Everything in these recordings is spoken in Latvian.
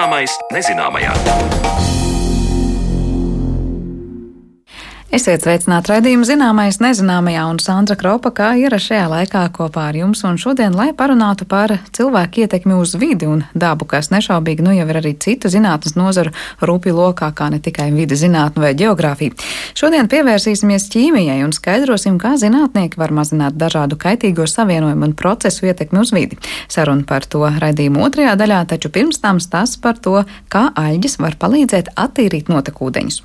Zināmais nezināmajā. Esiet sveicināti raidījuma zināmais nezināmajā un Sandra Kropa, kā ieraša šajā laikā kopā ar jums. Un šodien, lai parunātu par cilvēku ietekmi uz vidi un dabu, kas nešaubīgi nu jau ir arī citu zinātnes nozaru rūpju lokā, kā ne tikai vidi zinātne vai geogrāfija. Šodien pievērsīsimies ķīmijai un skaidrosim, kā zinātnieki var mazināt dažādu kaitīgo savienojumu un procesu ietekmi uz vidi. Saruna par to raidījuma otrajā daļā, taču pirms tam stāsts par to, kā aļģis var palīdzēt attīrīt notekūdeņus.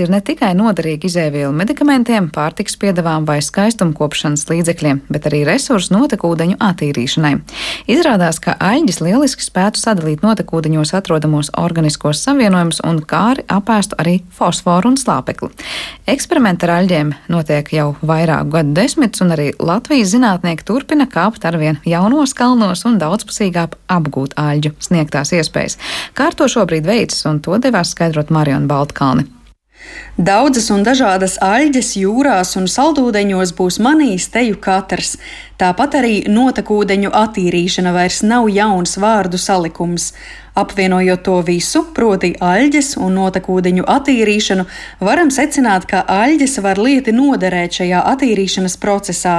Ir ne tikai noderīga izēviela medikamentiem, pārtiks piedevām vai skaistumkopšanas līdzekļiem, bet arī resursu notekūdeņu attīrīšanai. Izrādās, ka aļģis lieliski spētu sadalīt notekūdeņos atrodamos organiskos savienojumus un kāri apēstu arī fosforu un slāpekli. Eksperimenti ar aļģiem notiek jau vairāku gadu desmitus, un arī Latvijas zinātnieki turpina kāpt arvien jaunos kalnos un daudzpusīgāk apgūt aļģu sniegtās iespējas. Kā ar to šobrīd veicas, un to devās skaidrot Mariona Baltkalni. Daudzas un dažādas aļģes jūrās un saldūdeņos būs manījis teju katrs. Tāpat arī notekūdeņu attīrīšana vairs nav jauns vārdu salikums. Apvienojot to visu, proti, aļģes un notekūdeņu attīrīšanu, varam secināt, ka aļģes var lieti noderēt šajā attīrīšanas procesā.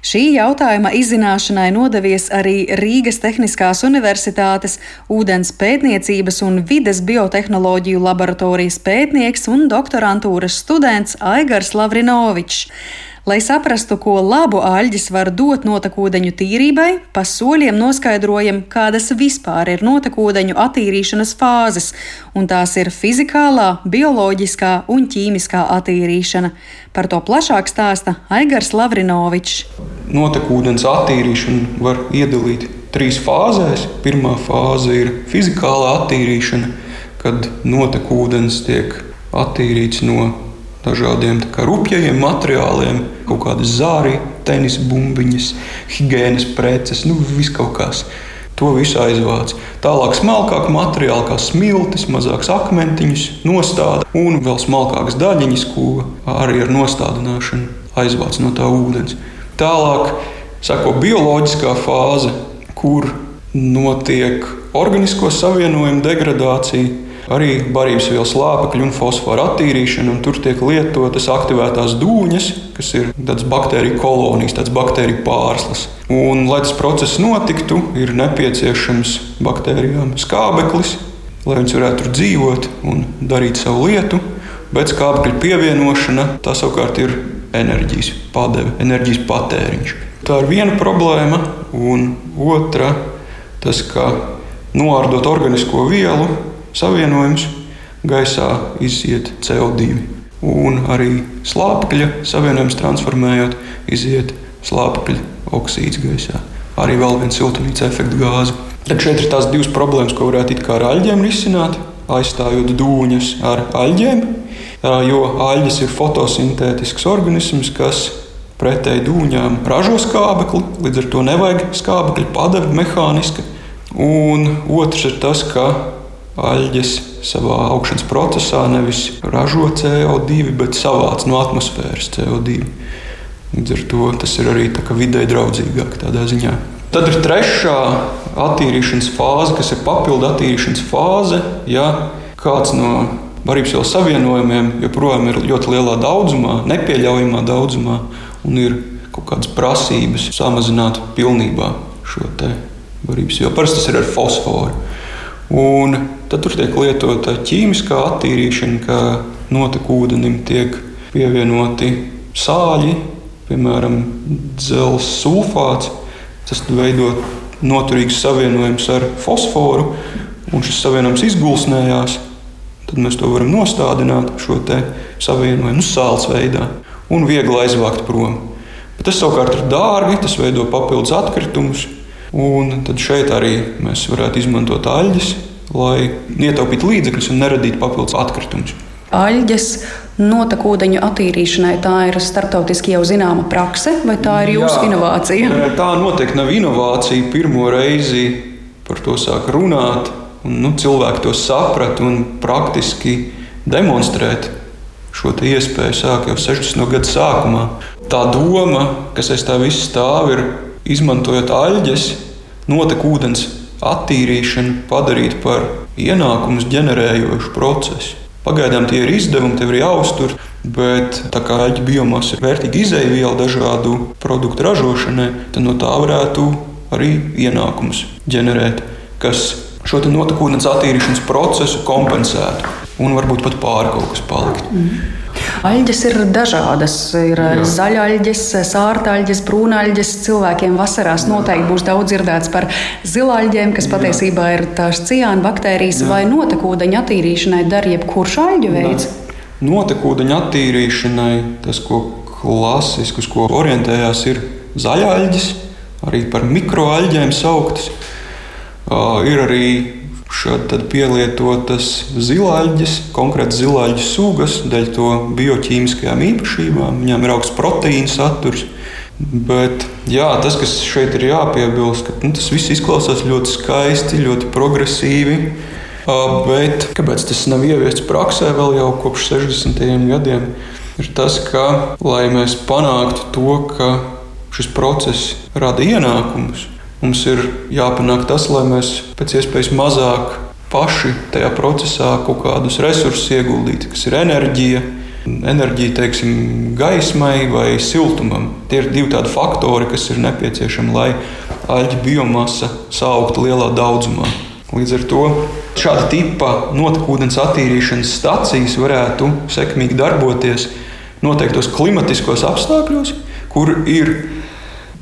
Šī jautājuma izzināšanai nodevies arī Rīgas Tehniskās Universitātes ūdens pētniecības un vides biotehnoloģiju laboratorijas pētnieks un doktorantūras students Aigars Lavrinovičs. Lai saprastu, ko labu aļģis var dot notekūdeņu tīrībai, pa soļiem noskaidrojam, kādas vispār ir notekūdeņu attīrīšanas fāzes, un tās ir fizikālā, bioloģiskā un ķīmiskā attīrīšana. Par to plašāk stāsta Aigars Lavrinovičs. Notekūdens attīrīšanu var iedalīt trīs fāzēs. Pirmā fāze ir fizikālā attīrīšana, kad notekūdens tiek attīrīts no dažādiem rupjiem materiāliem, kaut kādas zāri, tenisa bumbiņas, higiēnas preces, nu viss kaut kas. To visu aizvāc. Tālāk smalkāk materiāli, kā smiltis, mazāks akmentiņus, nostāda un vēl smalkākas daļiņas, ko arī ar nostādināšanu aizvāc no tā ūdens. Tālāk sako bioloģiskā fāze, kur notiek organisko savienojumu degradācija arī barības vielas lāpekļu un fosforu attīrīšana, un tur tiek lietotas aktivētās dūņas, kas ir tādas baktēriju kolonijas, tāds baktēriju pārslas. Un, lai tas process notiktu, ir nepieciešams baktērijām skābeklis, lai viņas varētu tur dzīvot un darīt savu lietu. Bet skābekļa pievienošana tā savukārt ir enerģijas padeve, enerģijas patēriņš. Tā ir viena problēma, un otra tas, ka noārdot organisko vielu, savienojums, gaisā iziet CO2. Un arī slāpekļa savienojums transformējot, iziet slāpekļa oksīds gaisā. Arī vēl viena siltumnīca efekta gāze. Tad šeit ir tās divas problēmas, ko varētu it kā ar aļģiem risināt, aizstājot dūņas ar aļģiem. Jo aļģis ir fotosintētisks organisms, kas pretēji dūņām ražo skābekli, līdz ar to nevajag skābekļa padeve mehāniska. Un otrs ir tas, ka aļģes savā augšanas procesā nevis ražo CO2, bet savāc no atmosfēras CO2. Līdz ar to tas ir arī vidē draudzīgāk tādā ziņā. Tad ir trešā attīrīšanas fāze, kas ir papildu attīrīšanas fāze. Ja kāds no barības vielu savienojumiem joprojām ir ļoti lielā daudzumā, nepieļaujamā daudzumā, un ir kaut kādas prasības samazināt pilnībā šo barības vielu. Parasti tas ir ar fosforu. Un tad tur tiek lietota ķīmiskā attīrīšana, ka notekūdenim tiek pievienoti sāļi, piemēram, dzelzs sulfāts. Tas veido noturīgs savienojums ar fosforu, un šis savienojums izgulsnējās. Tad mēs to varam nostādināt šo savienojumu nu, sāls veidā un viegli aizvākt prom. Bet tas savukārt ir dārgi, tas veido papildus atkritumus. Un tad šeit arī mēs varētu izmantot aļģes, lai ietaupītu līdzekļus un neradītu papildus atkritumus. Aļģes notekūdeņu attīrīšanai tā ir starptautiski jau zināma prakse, vai tā ir jūsu Jā, inovācija? Tā noteikti nav inovācija. Pirmo reizi par to sāk runāt, un nu, cilvēki to saprata un praktiski demonstrēt. Šo iespēju sāk jau 60. gada sākumā. Tā doma, kas aiz tā visa stāv, ir izmantojot aļģes, notekūdens attīrīšanu padarīt par ienākumus ģenerējošu procesu. Pagaidām tie ir izdevumi, tev ir jāuztur, bet tā kā aļģa biomasa ir vērtīga izēviela dažādu produktu ražošanai, tad no tā varētu arī ienākumus ģenerēt, kas šo notekūdens attīrīšanas procesu kompensētu un varbūt pat pāri kaut kas palikt. Mm. Aļģes ir dažādas. Ir Jā. zaļaļģes, sārtaļģes, brūnaļģes. Cilvēkiem vasarās noteikti būs daudz dzirdēts par zilaļģiem, kas patiesībā ir tās ciāna baktērijas Jā. vai notekūdeņa attīrīšanai dar jebkurš aļģu veids. Notekūdeņa attīrīšanai tas, ko klasiski, uz ko orientējās, ir zaļaļģes, arī par mikroaļģēm sauktas. Uh, ir arī Šādi pielietotas zilāģis, konkrēti zilāģu sugas, dēļ to bioķīmiskajām īpašībām. Viņām ir augsts proteīna saturs. Bet jā, tas, kas šeit ir jāpiebilst, ka nu, tas viss izklausās ļoti skaisti, ļoti progresīvi. Bet kāpēc tas nav ieviests praksē vēl jau kopš 60. gadiem? Ir tas, ka, lai mēs panāktu to, ka šis process rada ienākumus, Mums ir jāpanāk tas, lai mēs pēc iespējas mazāk paši tajā procesā kaut kādus resursus ieguldītu, kas ir enerģija. Enerģija, teiksim, gaismai vai siltumam. Tie ir divi tādi faktori, kas ir nepieciešami, lai aļģa biomasa sauktu lielā daudzumā. Līdz ar to šāda tipa notekūdens attīrīšanas stacijas varētu sekmīgi darboties noteiktos klimatiskos apstākļos, kur ir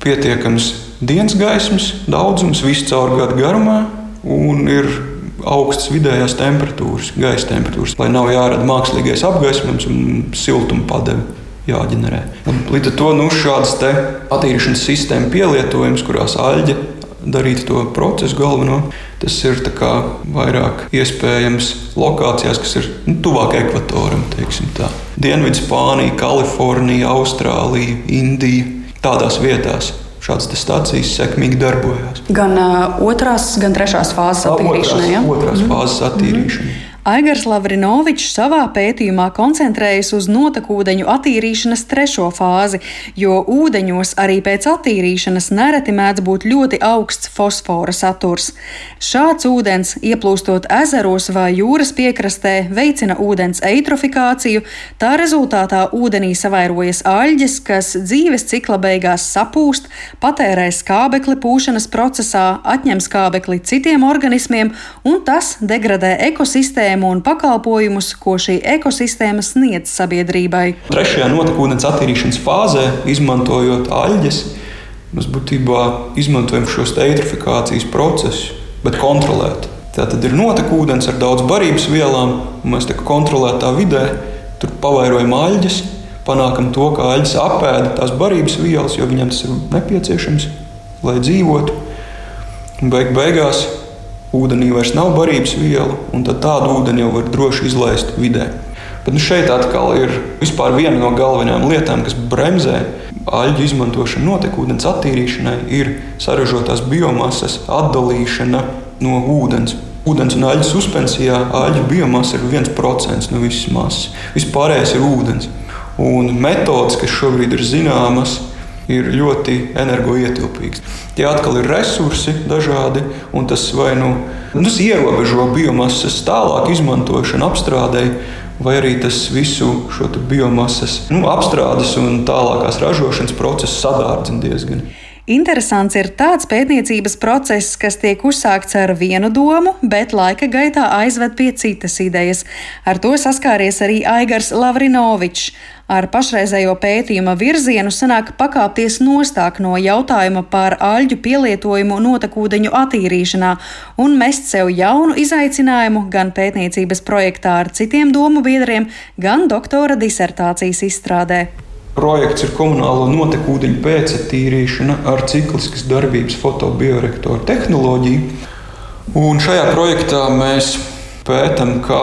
pietiekams dienas gaismas daudzums visu caur gadu garumā un ir augstas vidējās temperatūras, gaisa temperatūras, lai nav jārada mākslīgais apgaismojums un siltuma padeve jāģenerē. Līdz ar to nu, šādas attīrīšanas sistēmas pielietojums, kurās aļģe darītu to procesu galveno, tas ir vairāk iespējams lokācijās, kas ir nu, tuvāk ekvatoram. Dienvidu Spānija, Kalifornija, Austrālija, Indija. Tādās vietās šādas stācijas sekmīgi darbojās. Gan uh, otrās, gan trešās fāzes attīrīšanai. Ja? Otrās mm. fāzes attīrīšanai. Mm. Aigars Lavrinovičs savā pētījumā koncentrējas uz notekūdeņu attīrīšanas trešo fāzi, jo ūdeņos arī pēc attīrīšanas nereti mēdz būt ļoti augsts fosfora saturs. Šāds ūdens, ieplūstot ezeros vai jūras piekrastē, veicina ūdens eitrofikāciju, tā rezultātā ūdenī savairojas aļģes, kas dzīves cikla beigās sapūst, patērē skābekli pūšanas procesā, atņem skābekli citiem organismiem, un tas degradē ekosistēmu sistēmu un pakalpojumus, ko šī ekosistēma sniedz sabiedrībai. Trešajā notekūdens attīrīšanas fāzē, izmantojot aļģes, mēs būtībā izmantojam šos eitrofikācijas procesus, bet kontrolēt. Tā tad ir notekūdens ar daudz barības vielām, un mēs tā kā kontrolētā vidē tur pavairojam aļģes, panākam to, ka aļģes apēda tās barības vielas, jo viņam tas ir nepieciešams, lai dzīvotu. Un beig beigās ūdenī vairs nav barības vielu, un tādu ūdeni jau var droši izlaist vidē. Bet nu, šeit atkal ir viena no galvenajām lietām, kas bremzē aļģu izmantošanu notekūdens attīrīšanai, ir sarežģītās biomasas atdalīšana no ūdens. Ūdens un aļģu suspensijā aļģu biomasa ir 1% no visas masas. Vispārējais ir ūdens. Un metodas, kas šobrīd ir zināmas, ir ļoti energoietilpīgas. Tie atkal ir resursi dažādi, un tas vai nu tas ierobežo biomasas tālāk izmantošanu, apstrādēji, vai arī tas visu šo biomasas nu, apstrādes un tālākās ražošanas procesu sadārdzina diezgan. Interesants ir tāds pētniecības process, kas tiek uzsākts ar vienu domu, bet laika gaitā aizved pie citas idejas. Ar to saskāries arī Aigars Lavrinovičs. Ar pašreizējo pētījuma virzienu sanāk pakāpties nostāk no jautājuma par aļģu pielietojumu notekūdeņu attīrīšanā un mest sev jaunu izaicinājumu gan pētniecības projektā ar citiem domu biedriem, gan doktora disertācijas izstrādē. Projekts ir komunālo notekūdeņu pēcatīrīšana ar cikliskas darbības fotobioreaktoru tehnoloģiju. Un šajā projektā mēs pētām, kā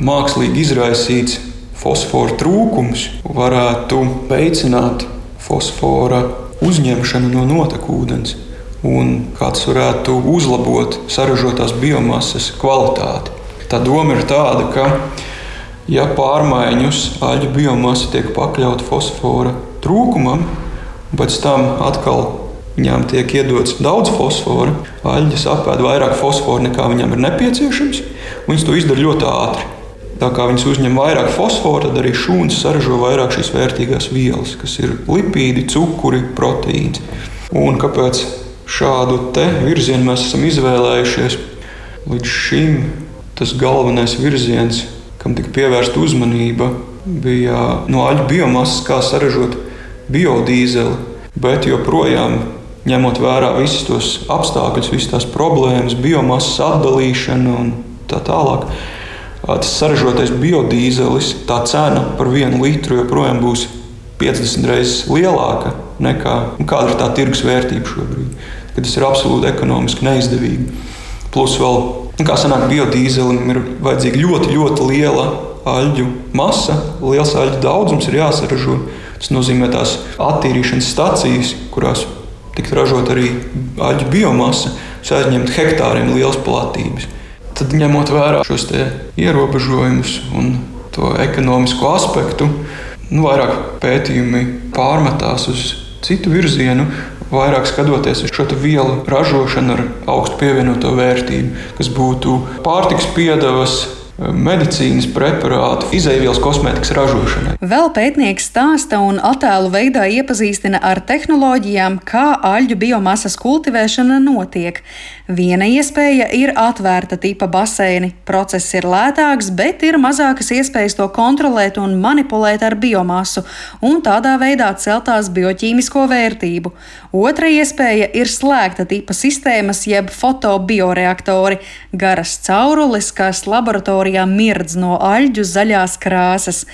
mākslīgi izraisīts fosfora trūkums varētu veicināt fosfora uzņemšanu no notekūdens un kāds varētu uzlabot saražotās biomasas kvalitāti. Tā doma ir tāda, ka ja pārmaiņus aļu biomasa tiek pakļauta fosfora trūkumam, pēc tam atkal viņām tiek iedots daudz fosfora, aļģes apēd vairāk fosfora nekā viņām ir nepieciešams, un viņas to izdara ļoti ātri. Tā kā viņas uzņem vairāk fosforu, tad arī šūnas saražo vairāk šīs vērtīgās vielas, kas ir lipīdi, cukuri, proteīns. Un kāpēc šādu virzienu mēs esam izvēlējušies? Līdz šim tas galvenais virziens kam tika pievērsta uzmanība, bija no aļu biomasas, kā saražot biodīzeli. Bet joprojām, ņemot vērā visus tos apstākļus, visas tās problēmas, biomasas atdalīšanu un tā tālāk, tas saražotais biodīzelis, tā cena par vienu litru joprojām būs 50 reizes lielāka nekā nu, kāda ir tā tirgus vērtība šobrīd. Tas ir absolūti ekonomiski neizdevīgi. Plus vēl Un kā sanāk, biodīzelim ir vajadzīga ļoti, ļoti liela aļģu masa, liels aļģu daudzums ir jāsaražo. Tas nozīmē tās attīrīšanas stacijas, kurās tiks ražot arī aļģu biomasa, aizņemt hektāriem liels platības. Tad, ņemot vērā šos ierobežojumus un to ekonomisko aspektu, nu, vairāk pētījumi pārmetās uz citu virzienu, vairāk skatoties uz šo vielu ražošanu ar augstu pievienoto vērtību, kas būtu pārtiks piedevas medicīnas preparātu, izaivielas kosmētikas ražošanai. Vēl pētnieks stāsta un attēlu veidā iepazīstina ar tehnoloģijām, kā aļģu biomasas kultivēšana notiek. Viena iespēja ir atvērta tipa baseini. Process ir lētāks, bet ir mazākas iespējas to kontrolēt un manipulēt ar biomasu, un tādā veidā celtās bioķīmisko vērtību. Otra iespēja ir slēgta tipa sistēmas, jeb fotobioreaktori, garas caurules, kas laboratorijā laboratorijā mirdz no aļģu zaļās krāsas.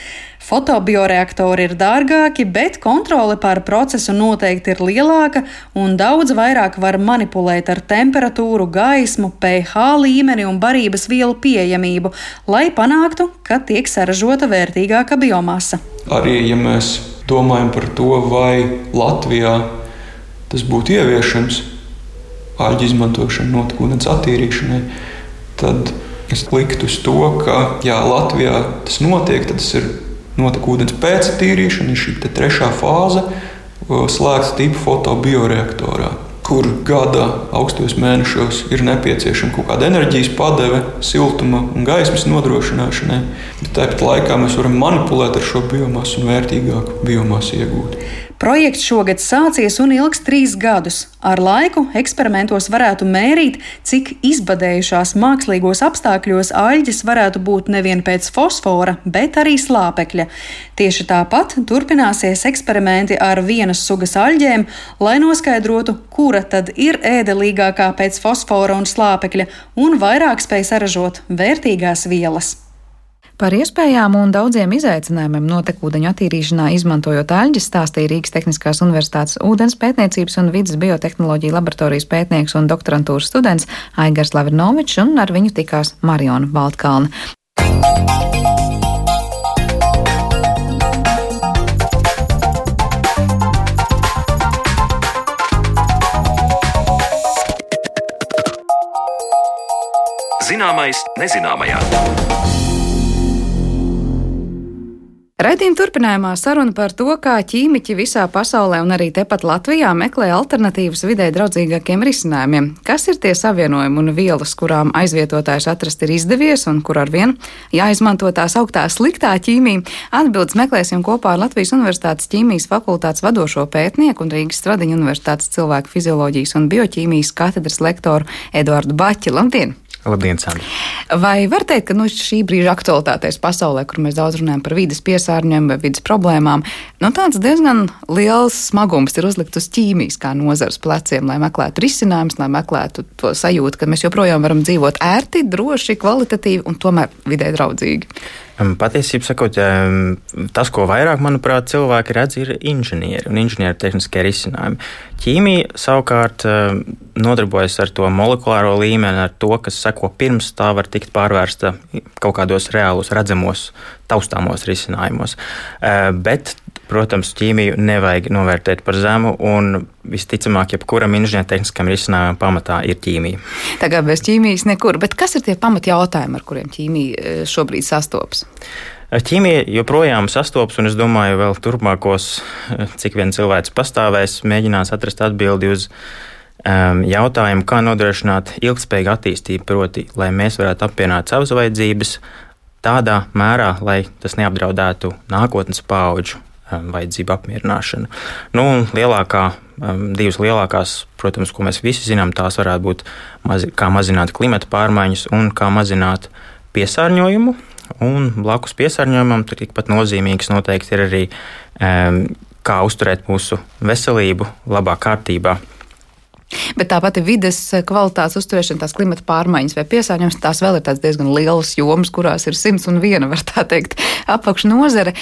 Fotobioreaktori ir dārgāki, bet kontrole pār procesu noteikti ir lielāka un daudz vairāk var manipulēt ar temperatūru, gaismu, pH līmeni un barības vielu pieejamību, lai panāktu, ka tiek saražota vērtīgāka biomasa. Arī ja mēs domājam par to, vai Latvijā tas būtu ieviešams, āļu izmantošana notekūdens attīrīšanai, tad Es liktu uz to, ka jā, Latvijā tas notiek, tad tas ir notekūdens pēctīrīšana, ir šī trešā fāze, slēgta tipa fotobioreaktorā kur gada augstos mēnešos ir nepieciešama kaut kāda enerģijas padeve, siltuma un gaismas nodrošināšanai. Bet tāpat laikā mēs varam manipulēt ar šo biomasu un vērtīgāku biomasu iegūt. Projekts šogad sācies un ilgs trīs gadus. Ar laiku eksperimentos varētu mērīt, cik izbadējušās mākslīgos apstākļos aļģes varētu būt nevien pēc fosfora, bet arī slāpekļa. Tieši tāpat turpināsies eksperimenti ar vienas sugas aļģēm, lai noskaidrotu, kura tad ir ēdelīgākā pēc fosfora un slāpekļa un vairāk spēj saražot vērtīgās vielas. Par iespējām un daudziem izaicinājumiem notekūdeņu attīrīšanā izmantojot aļģes stāstīja Rīgas Tehniskās Universitātes ūdens pētniecības un vidas biotehnoloģija laboratorijas pētnieks un doktorantūras students Aigars Lavrinovičs un ar viņu tikās Mariona Baltkalna. Zināmais nezināmajā. Redījuma turpinājumā saruna par to, kā ķīmiķi visā pasaulē un arī tepat Latvijā meklē alternatīvas vidē draudzīgākiem risinājumiem. Kas ir tie savienojumi un vielas, kurām aizvietotājs atrast ir izdevies un kur ar vien jāizmanto tās augtā sliktā ķīmija? Atbildes meklēsim kopā ar Latvijas Universitātes ķīmijas fakultātes vadošo pētnieku un Rīgas Stradiņu Universitātes cilvēku fizioloģijas un bioķīmijas katedras lektoru Eduardu Baķi. Labdien! Labdien, Sandra! Vai var teikt, ka nu, šī brīža aktualitātēs pasaulē, kur mēs daudz runājam par vidas piesārņojumu vai vidas problēmām, nu, tāds diezgan liels smagums ir uzlikt uz ķīmijas kā nozares pleciem, lai meklētu risinājumus, lai meklētu to sajūtu, ka mēs joprojām varam dzīvot ērti, droši, kvalitatīvi un tomēr vidē draudzīgi. Patiesībā sakot, tas, ko vairāk, manuprāt, cilvēki redz, ir inženieri un inženieru tehniskie risinājumi. Ķīmija savukārt nodarbojas ar to molekulāro līmeni, ar to, kas seko pirms tā var tikt pārvērsta kaut kādos reālos, redzamos, taustāmos risinājumos. Bet Protams, ķīmiju nevajag novērtēt par zemu, un visticamāk, jebkuram inženiertehniskam risinājumam pamatā ir ķīmija. Tā kā bez ķīmijas nekur, bet kas ir tie pamatjautājumi, ar kuriem ķīmija e, šobrīd sastopas? Ķīmija joprojām sastopas, un es domāju, vēl turpmākos, e, cik vien cilvēks pastāvēs, mēģinās atrast atbildi uz um, jautājumu, kā nodrošināt ilgspējīgu attīstību, proti, lai mēs varētu apvienot savas vajadzības tādā mērā, lai tas neapdraudētu nākotnes paudžu vajadzību apmierināšanu. Nu, lielākā, um, divas lielākās, protams, ko mēs visi zinām, tās varētu būt mazi, kā mazināt klimata pārmaiņas un kā mazināt piesārņojumu. Un blakus piesārņojumam tikpat nozīmīgs noteikti ir arī um, kā uzturēt mūsu veselību labā kārtībā. Bet tāpat ir vides kvalitātes uzturēšana, tās klimata pārmaiņas vai piesārņojums. Tās vēl ir diezgan lielas jomas, kurās ir simts un viena, var tā teikt, apakšnodare.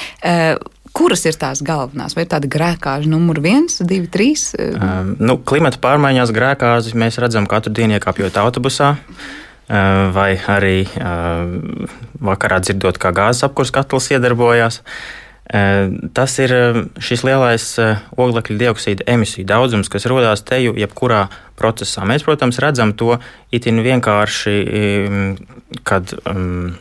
Kuras ir tās galvenās? Vai ir tāda grēkāža numur viens, divi, trīs? Um, nu, klimata pārmaiņās grēkāzi mēs redzam katru dienu iekāpjot autobusā. Uh, vai arī uh, vakarā dzirdot, kā gāzes apkurss katls iedarbojās. Tas ir šis lielais oglekļa dioksīda emisiju daudzums, kas rodas teju jebkurā procesā. Mēs, protams, redzam to itin vienkārši, kad um,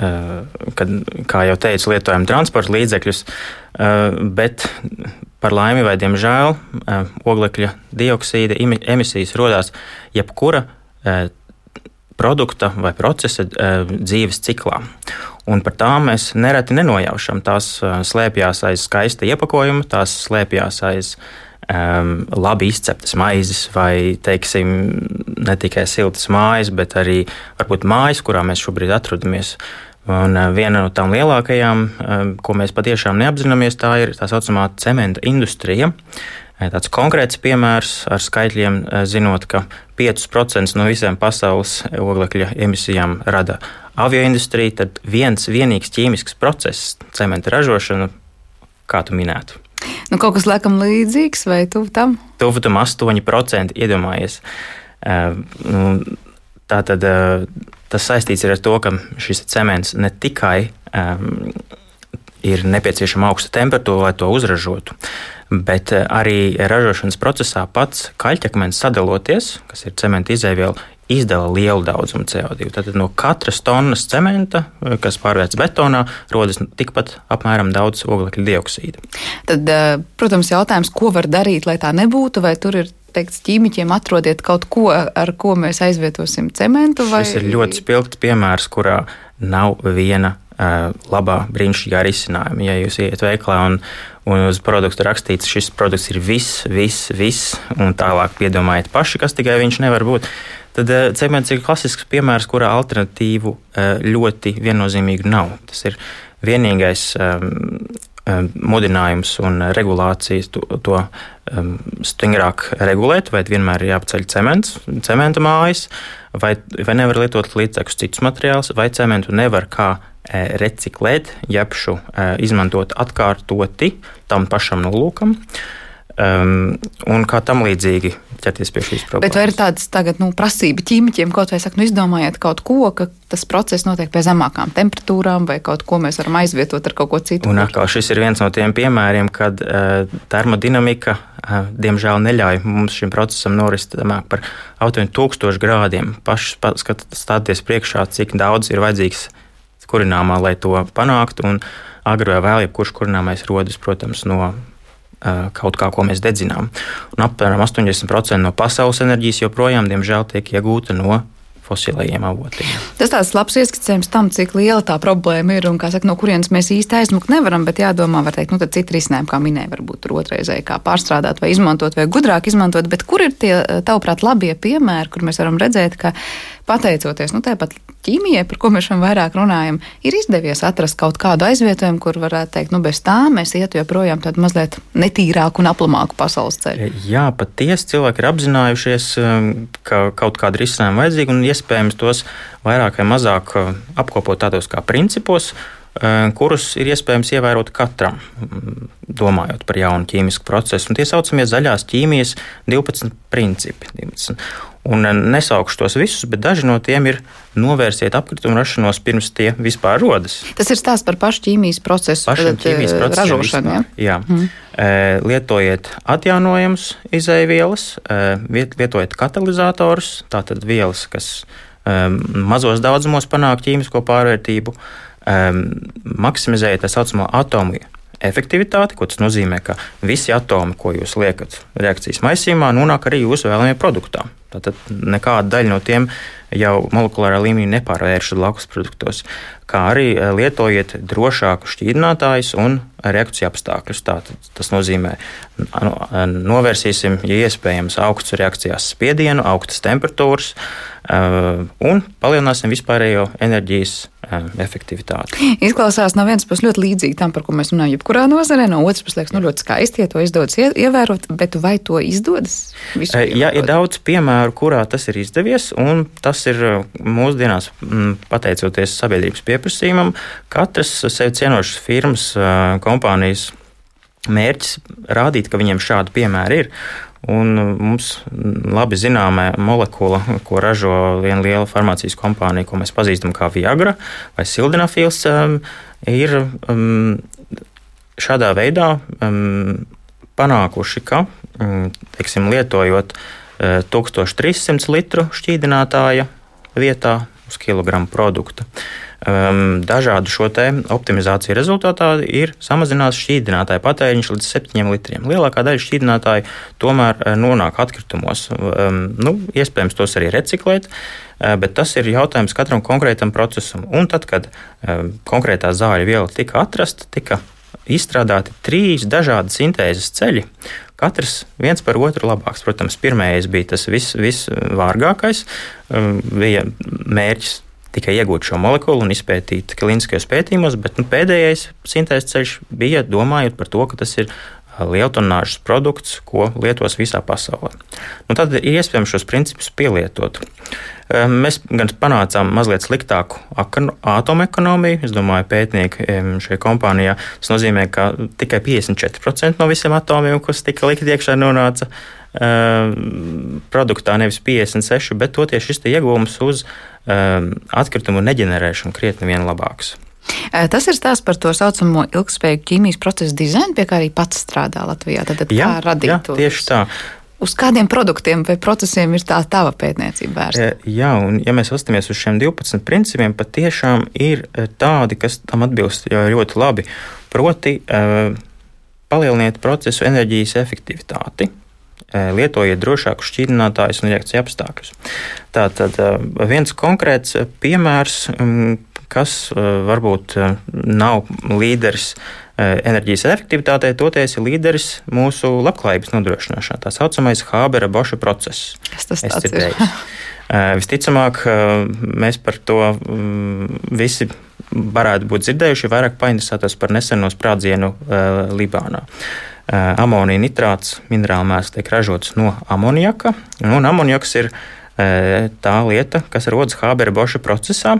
kad, kā jau teicu, lietojam transporta līdzekļus, eh, bet par laimi vai diemžēl eh, oglekļa dioksīda emisijas rodas jebkura produkta vai procesa dzīves ciklā. Un par tām mēs nereti nenojaušam. Tās slēpjas aiz skaista iepakojuma, tās slēpjas aiz um, labi izceptas maizes, vai teiksim, ne tikai siltas mājas, bet arī varbūt mājas, kurā mēs šobrīd atrodamies. Uh, Un eh, viena no tām lielākajām, eh, ko mēs patiešām neapzināmies, tā ir tā saucamā cementa industrija. Eh, tāds konkrēts piemērs ar skaitļiem, zinot, ka 5% no visām pasaules oglekļa emisijām rada avioindustrija, tad viens vienīgs ķīmisks process, cementa ražošana, kā tu minētu. Nu, kaut kas laikam līdzīgs, vai tuvu tam? Tuvu tam 8% iedomājies. Uh, tā tad. Uh, Tas saistīts ar to, ka šis cements ne tikai um, ir nepieciešama augsta temperatūra, lai to uzražotu, bet uh, arī ražošanas procesā pats kaļķakmens sadaloties, kas ir cementa izēviela, izdala lielu daudzumu CO2. Tad no katras tonnas cementa, uh, kas pārvērts betonā, rodas tikpat apmēram daudz oglekļa dioksīda. Tad, uh, protams, jautājums, ko var darīt, lai tā nebūtu, vai tur ir teikts ķīmiķiem, atrodiet kaut ko, ar ko mēs aizvietosim cementu? Vai... Šis ir ļoti spilgts piemērs, kurā nav viena uh, labā, brīnišķīgā risinājuma. Ja jūs iet veiklā un, un uz produktu rakstīts, šis produkts ir viss, viss, viss, un tālāk piedomājiet paši, kas tikai viņš nevar būt. Tad uh, cements ir klasisks piemērs, kurā alternatīvu uh, ļoti viennozīmīgi nav. Tas ir vienīgais um, mudinājums un regulācijas to, to um, stingrāk regulēt, vai vienmēr ir jāpaceļ cements, cementa mājas, vai, vai nevar lietot līdzekļus citus materiālus, vai cementu nevar kā e, reciklēt, jebšu e, izmantot atkārtoti tam pašam nolūkam. Um, un kā tam līdzīgi ķerties pie šīs problēmas. Bet vai ir tādas tagad, nu, prasība ķīmiķiem, kaut vai saka, nu, izdomājiet kaut ko, ka tas process notiek pie zemākām temperatūrām, vai kaut ko mēs varam aizvietot ar kaut ko citu? Un atkal šis ir viens no tiem piemēriem, kad uh, termodinamika uh, diemžēl neļauj mums šim procesam norist zemāk par 8000 grādiem. Paši stāties priekšā, cik daudz ir vajadzīgs kurināmā, lai to panāktu. Un agri vai vēl, jebkurš kurināmais rodas, protams, no kaut kā, ko mēs dedzinām. Un apmēram 80% no pasaules enerģijas joprojām, diemžēl, tiek iegūta no fosilajiem avotiem. Tas tāds labs ieskicējums tam, cik liela tā problēma ir un saka, no kurienes mēs īsti aizmukt nevaram, bet jādomā, var teikt, nu citi risinājumi, kā minēja, varbūt tur otrreizēji, kā pārstrādāt vai izmantot vai gudrāk izmantot, bet kur ir tie, tavuprāt, labie piemēri, kur mēs varam redzēt, ka pateicoties nu, tāpat ķīmijai, par ko mēs šodien vairāk runājam, ir izdevies atrast kaut kādu aizvietojumu, kur varētu teikt, nu bez tā mēs ietu joprojām tādu mazliet netīrāku un aplamāku pasaules ceļu. Jā, patiesi cilvēki ir apzinājušies, um, ka kaut kāda risinājuma vajadzīga un iespējams tos vairāk vai mazāk uh, apkopot tādos kā principos uh, kurus ir iespējams ievērot katram, mm, domājot par jaunu ķīmisku procesu. Un tie saucamie zaļās ķīmijas 12 principi. 12. Un eh, nesaukšu tos visus, bet daži no tiem ir novērsiet apkritumu rašanos pirms tie vispār rodas. Tas ir stāsts par pašu ķīmijas procesu, pašu ķīmijas eh, procesu ražošanu. Ja? Jā. Mm. Lietojiet atjaunojamus izēvielas, lietojiet katalizatorus, tātad vielas, kas mazos daudzumos panāk ķīmisko pārvērtību, maksimizējiet tā saucamo atomu efektivitāti, ko tas nozīmē, ka visi atomi, ko jūs liekat reakcijas maisījumā, nonāk arī jūsu vēlamajā produktā. Tātad nekāda daļa no tiem jau molekulārā līmenī nepārvēršas blakus produktos, kā arī eh, lietojiet drošāku šķīdinātājus un reakciju apstākļus. Tātad tas nozīmē, nu, novērsīsim, ja iespējams, augstus reakcijās spiedienu, augstas temperatūras un palielināsim vispārējo enerģijas efektivitāti. Izklausās no vienas puses ļoti līdzīgi tam, par ko mēs runājam, jebkurā nozarē, no otras puses liekas, nu, ļoti skaisti, ja to izdodas ievērot, bet vai to izdodas? Jā, ir daudz piemēru kurā tas ir izdevies, un tas ir mūsdienās, pateicoties sabiedrības pieprasījumam, katras sev cienošas firmas, kompānijas mērķis rādīt, ka viņiem šādi piemēri ir. Un uh, mums labi zināmā molekula, ko ražo viena liela farmācijas kompānija, ko mēs pazīstam kā Viagra vai Sildenafils, um, ir um, šādā veidā panākuši, ka, teiksim, lietojot 1300 litru šķīdinātāja vietā uz kilogramu produkta. Um, dažādu šo optimizāciju rezultātā ir samazināts šķīdinātāja patēriņš līdz 7 litriem. Lielākā daļa šķīdinātāju tomēr nonāk atkritumos. Um, nu, iespējams, tos arī reciklēt, bet tas ir jautājums katram konkrētam procesam. Un tad, kad um, konkrētā zāļu viela tika atrasta, tika izstrādāti trīs dažādi sintēzes ceļi, Katrs viens par otru labāks. Protams, pirmais bija tas visvārgākais. Vis um, bija mērķis tikai iegūt šo molekulu un izpētīt kliniskajos pētījumos, bet nu, pēdējais sintēzes ceļš bija domājot par to, ka tas ir lieltonāžas produkts, ko lietos visā pasaulē. Nu, tad ir iespējams šos principus pielietot. Mēs gan panācām mazliet sliktāku atomekonomiju. Es domāju, pētnieki šajā kompānijā tas nozīmē, ka tikai 54% no visiem atomiem, kas tika likti iekšā, nonāca produktā, nevis 56%, bet toties šis iegūms uz atkritumu neģenerēšanu krietni vien labāks. Tas ir stāsts par to saucamo ilgspējīgu ķīmijas procesu dizainu, pie kā arī pats strādā Latvijā. Tad, tad jā, kā radīt jā, to? Tieši tā. Uz kādiem produktiem vai procesiem ir tā tava pētniecība vērsta? E, jā, un ja mēs skatāmies uz šiem 12 principiem, patiešām ir e, tādi, kas tam atbilst ļoti labi. Proti, palieliniet procesu enerģijas efektivitāti, lietojiet drošākus šķīdinātājus un reakciju apstākļus. Tātad viens konkrēts piemērs, kas varbūt nav līderis enerģijas efektivitātei, toties ir līderis mūsu labklājības nodrošināšanā. Tā saucamais Hābera Boša process. Kas tas ir? Visticamāk, mēs par to visi varētu būt dzirdējuši, vairāk painteresētos par neseno sprādzienu Libānā. Amonija nitrāts minerāla mēsls tiek ražots no amoniaka, un amoniaks ir tā lieta, kas rodas Hābera Boša procesā,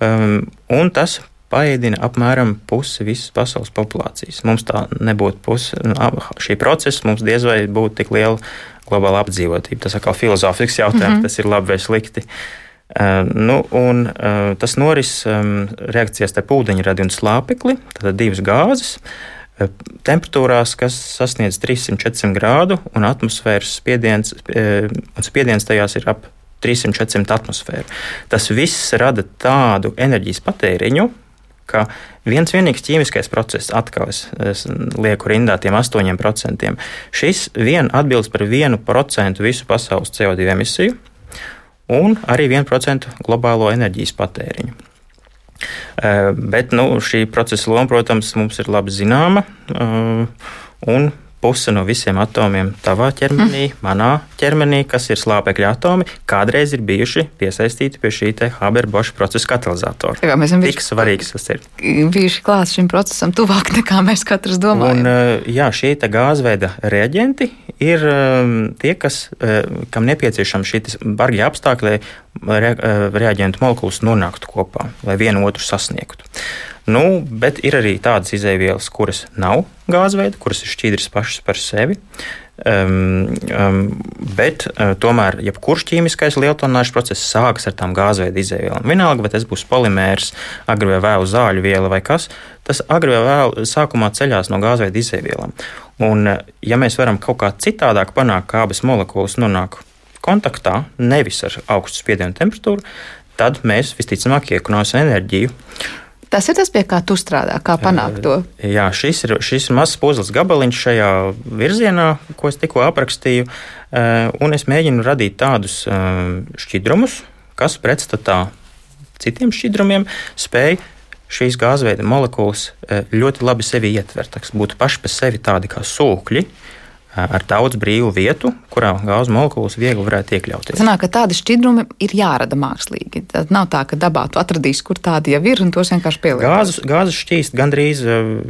un tas paēdina apmēram pusi visas pasaules populācijas. Mums tā nebūtu puse nu, šī procesa, mums diez vai būtu tik liela globāla apdzīvotība. Tas atkal filozofisks jautājums, mm -hmm. tas ir labi vai slikti. Uh, nu, un, uh, tas noris um, reakcijās starp ūdeņradi un slāpekli, tātad divas gāzes. Uh, temperatūrās, kas sasniedz 300-400 grādu, un atmosfēras spiediens, uh, un spiediens tajās ir ap 300-400 atmosfēru. Tas viss rada tādu enerģijas patēriņu, ka viens vienīgs ķīmiskais process, atkal es, es lieku rindā tiem 8%, šis vien atbilst par 1% visu pasaules CO2 emisiju un arī 1% globālo enerģijas patēriņu. Eh, bet nu, šī procesa loma, protams, mums ir labi zināma. Eh, un puse no visiem atomiem tavā ķermenī, mm. manā ķermenī, kas ir slāpekļa atomi, kādreiz ir bijuši piesaistīti pie šī Haber-Boša procesa katalizatora. Jā, mēs esam tik svarīgs tas ir. Bijuši klāt šim procesam tuvāk nekā mēs katrs domājam. Un, eh, jā, šie gāzveida reaģenti ir um, tie, kas, uh, kam nepieciešami šī bargie apstākļi, lai re, uh, reaģentu molekulas nonāktu kopā, lai vienu otru sasniegtu. Nu, bet ir arī tādas izēvielas, kuras nav gāzveida, kuras ir šķīdras pašas par sevi. Um, um, bet uh, tomēr jebkurš ķīmiskais lieltonāžu process sākas ar tām gāzveida izēvielām. Vienalga, vai tas būs polimērs, agri vai vēlu zāļu viela vai kas, tas agri vai vēlu sākumā ceļās no gāzveida izēvielām. Un, uh, ja mēs varam kaut kā citādāk panākt, kā abas molekulas nonāk kontaktā, nevis ar augstu spiedienu temperatūru, tad mēs visticamāk iekonomēsim enerģiju. Tas ir tas, pie kā tu strādā, kā panākt to. Jā, šis ir, šis ir mazs puzles gabaliņš šajā virzienā, ko es tikko aprakstīju. Un es mēģinu radīt tādus šķidrumus, kas pretstatā citiem šķidrumiem spēj šīs gāzveida molekulas ļoti labi sevi ietvert. Tas būtu paši par sevi tādi kā sūkļi, ar daudz brīvu vietu, kurā gāzes molekulas viegli varētu iekļauties. Sanāk, ka tādi šķidrumi ir jārada mākslīgi. Tad nav tā, ka dabā tu atradīsi, kur tādi jau ir, un tos vienkārši pielietot. Gāzes, gāzes šķīst gandrīz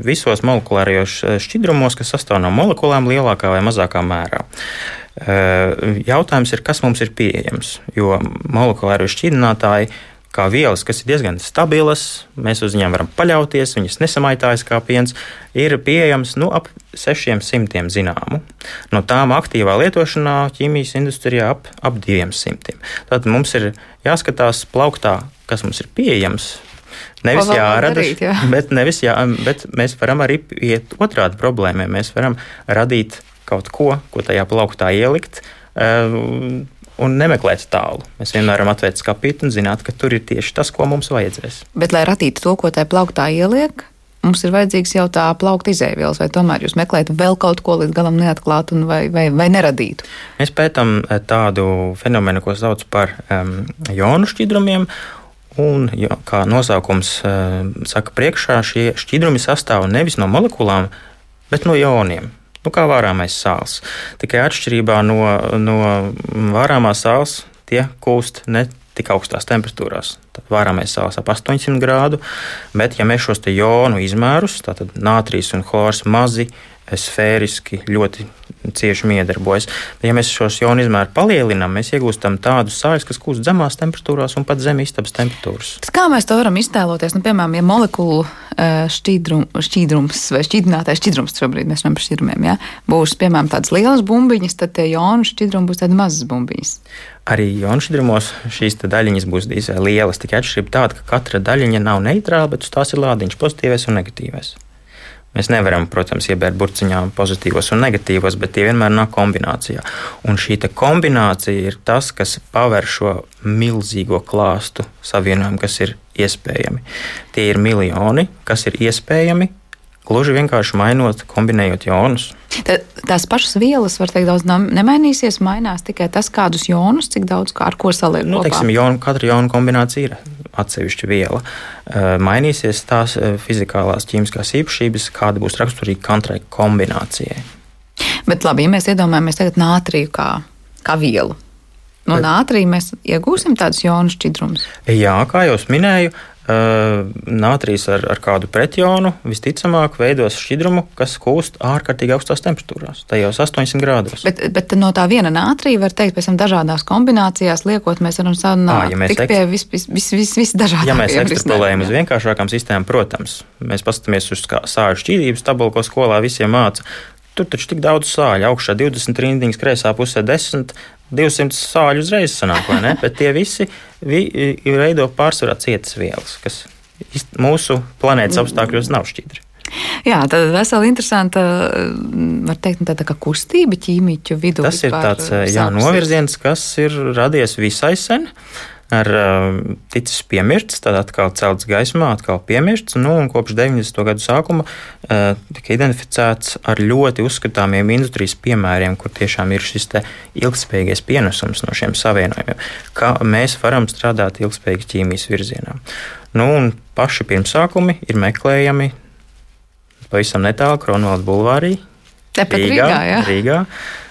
visos molekulārajos šķidrumos, kas sastāv no molekulām lielākā vai mazākā mērā. Jautājums ir, kas mums ir pieejams, jo molekulārie šķidrinātāji kā vielas, kas ir diezgan stabilas, mēs uz viņiem varam paļauties, viņas nesamaitājas kā piens, ir pieejams nu, ap 600 zināmu. No tām aktīvā lietošanā ķīmijas industrijā ap, ap 200. Tātad mums ir jāskatās plauktā, kas mums ir pieejams. Nevis jārada, jā. bet, nevis jā, bet mēs varam arī iet otrādi problēmai. Mēs varam radīt kaut ko, ko tajā plauktā ielikt, un nemeklēt tālu. Mēs vienmēr varam atvērt skāpīti un zināt, ka tur ir tieši tas, ko mums vajadzēs. Bet, lai radītu to, ko tajā plauktā ieliek, mums ir vajadzīgs jau tā plaukta izēvielas, vai tomēr jūs meklējat vēl kaut ko līdz galam neatklātu vai, vai, vai neradītu? Mēs pētām eh, tādu fenomenu, ko sauc par um, jonu šķidrumiem. Un, jo, kā nosaukums uh, saka, priekšā šie šķidrumi sastāv nevis no molekulām, bet no joniem nu, kā vārāmais sāls. Tikai atšķirībā no, no vārāmās sāls tie kūst ne tik augstās temperatūrās. Tad vārāmais sāls ap 800 grādu, bet ja mēs šos jonu izmērus, tātad nātrijas un chlors mazi, sfēriski ļoti cieši miedarbojas. Ja mēs šos jonu izmēru palielinām, mēs iegūstam tādus sāļus, kas kūst zemās temperatūrās un pat zem istabas temperatūras. Tad kā mēs to varam iztēloties? Nu, piemēram, ja molekulu šķidrum, šķidrums vai šķidrinātais šķidrums, šobrīd mēs runājam par šķidrumiem, ja? būs piemēram tādas lielas bumbiņas, tad tie jonu šķidrumi būs tādas mazas bumbiņas. Arī jonu šķidrumos šīs daļiņas būs lielas, tikai atšķirība tāda, ka katra daļiņa nav neitrāla, bet uz tās ir lādiņš, pozitīvais un negatīvais. Mēs nevaram, protams, iebērt burciņā pozitīvos un negatīvos, bet tie vienmēr nāk kombinācijā. Un šī kombinācija ir tas, kas paver šo milzīgo klāstu savienojumu, kas ir iespējami. Tie ir miljoni, kas ir iespējami, gluži vienkārši mainot, kombinējot jonus. Tā, tās pašas vielas, var teikt, daudz nemainīsies. Mainās tikai tas, kādus jonus, cik daudz kā ar ko saliek. Nu, teiksim, jonu, katra jona kombinācija ir atsevišķa viela. Mainīsies tās fizikālās, ķīmiskās īpašības, kāda būs raksturīga katrai kombinācijai. Bet labi, ja mēs iedomājamies tagad nātriju kā, kā vielu. No nātrija mēs iegūsim tādus jonu šķidrumus. Jā, kā jau minēju, Nātrijas ar, ar kādu pretjonu visticamāk veidos šķidrumu, kas kūst ārkārtīgi augstās temperatūrās, tajos 800 grādos. Bet, bet no tā viena nātrija var teikt, pēc tam dažādās kombinācijās liekot, mēs varam sarunāt ja mēs tik pie vis, vis, vis, vis, vis. Ja mēs ekstrapolējam uz vienkāršākām sistēmām, protams, mēs paskatāmies uz sāļu šķīdības tabulu, ko skolā visiem māca. Tur taču tik daudz sāļu, augšā 20 rindiņas, kreisā pusē 10, 200 sāļu uzreiz sanāk, vai ne? Bet tie visi vi, veido pārsvarā cietas vielas, kas mūsu planētas apstākļos nav šķidri. Jā, tad vesela interesanta, var teikt, nu, tāda kā kustība ķīmiķu vidū. Tas ir tāds jā, novirziens, kas ir radies visai sen. Ar ticis piemirsts, tad atkal celts gaismā, atkal piemirsts. Nu, kopš 90. gadu sākuma uh, tika identificēts ar ļoti uzskatāmiem industrijas piemēriem, kur tiešām ir šis ilgspējīgais pienesums no šiem savienojumiem, kā mēs varam strādāt ilgspējīgi ķīmijas virzienā. Nu, paši pirmsākumi ir meklējami pavisam netālu Kronvalda bulvārī. Tepat Rīgā, Rīgā, jā. Rīgā.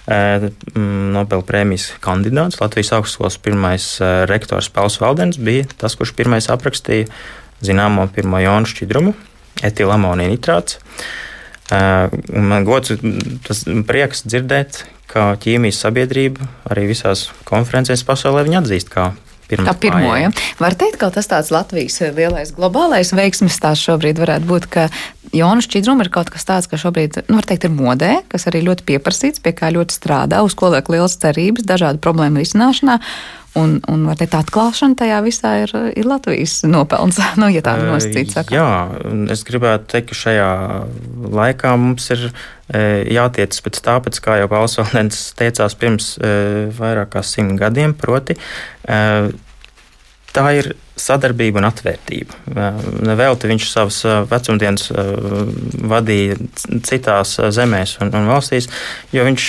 Nobela prēmijas kandidāts, Latvijas augstskolas pirmais rektors Pauls Valdens bija tas, kurš pirmais aprakstīja zināmo pirmo jonu šķidrumu, etilamonija nitrāts. Man gods, tas prieks dzirdēt, ka ķīmijas sabiedrība arī visās konferencēs pasaulē viņa atzīst kā pirmo. Tā pirmo, ja. Var teikt, ka tas tāds Latvijas lielais globālais veiksmes stāsts šobrīd varētu būt, ka jonu šķidrumi ir kaut kas tāds, kas šobrīd, nu, var teikt, ir modē, kas arī ļoti pieprasīts, pie kā ļoti strādā, uz ko liek liels cerības dažādu problēmu risināšanā. Un, un teikt, tā atklāšana tajā visā ir, ir Latvijas nopelns. nu, ja tā nosacīt, saka. Jā, es gribētu teikt, ka šajā laikā mums ir jātiec pēc tā, pēc kā jau Pauls Valens teicās pirms vairāk kā simt gadiem, proti tā ir sadarbība un atvērtība. Nevelti viņš savas vecumdienas vadīja citās zemēs un, un valstīs, jo viņš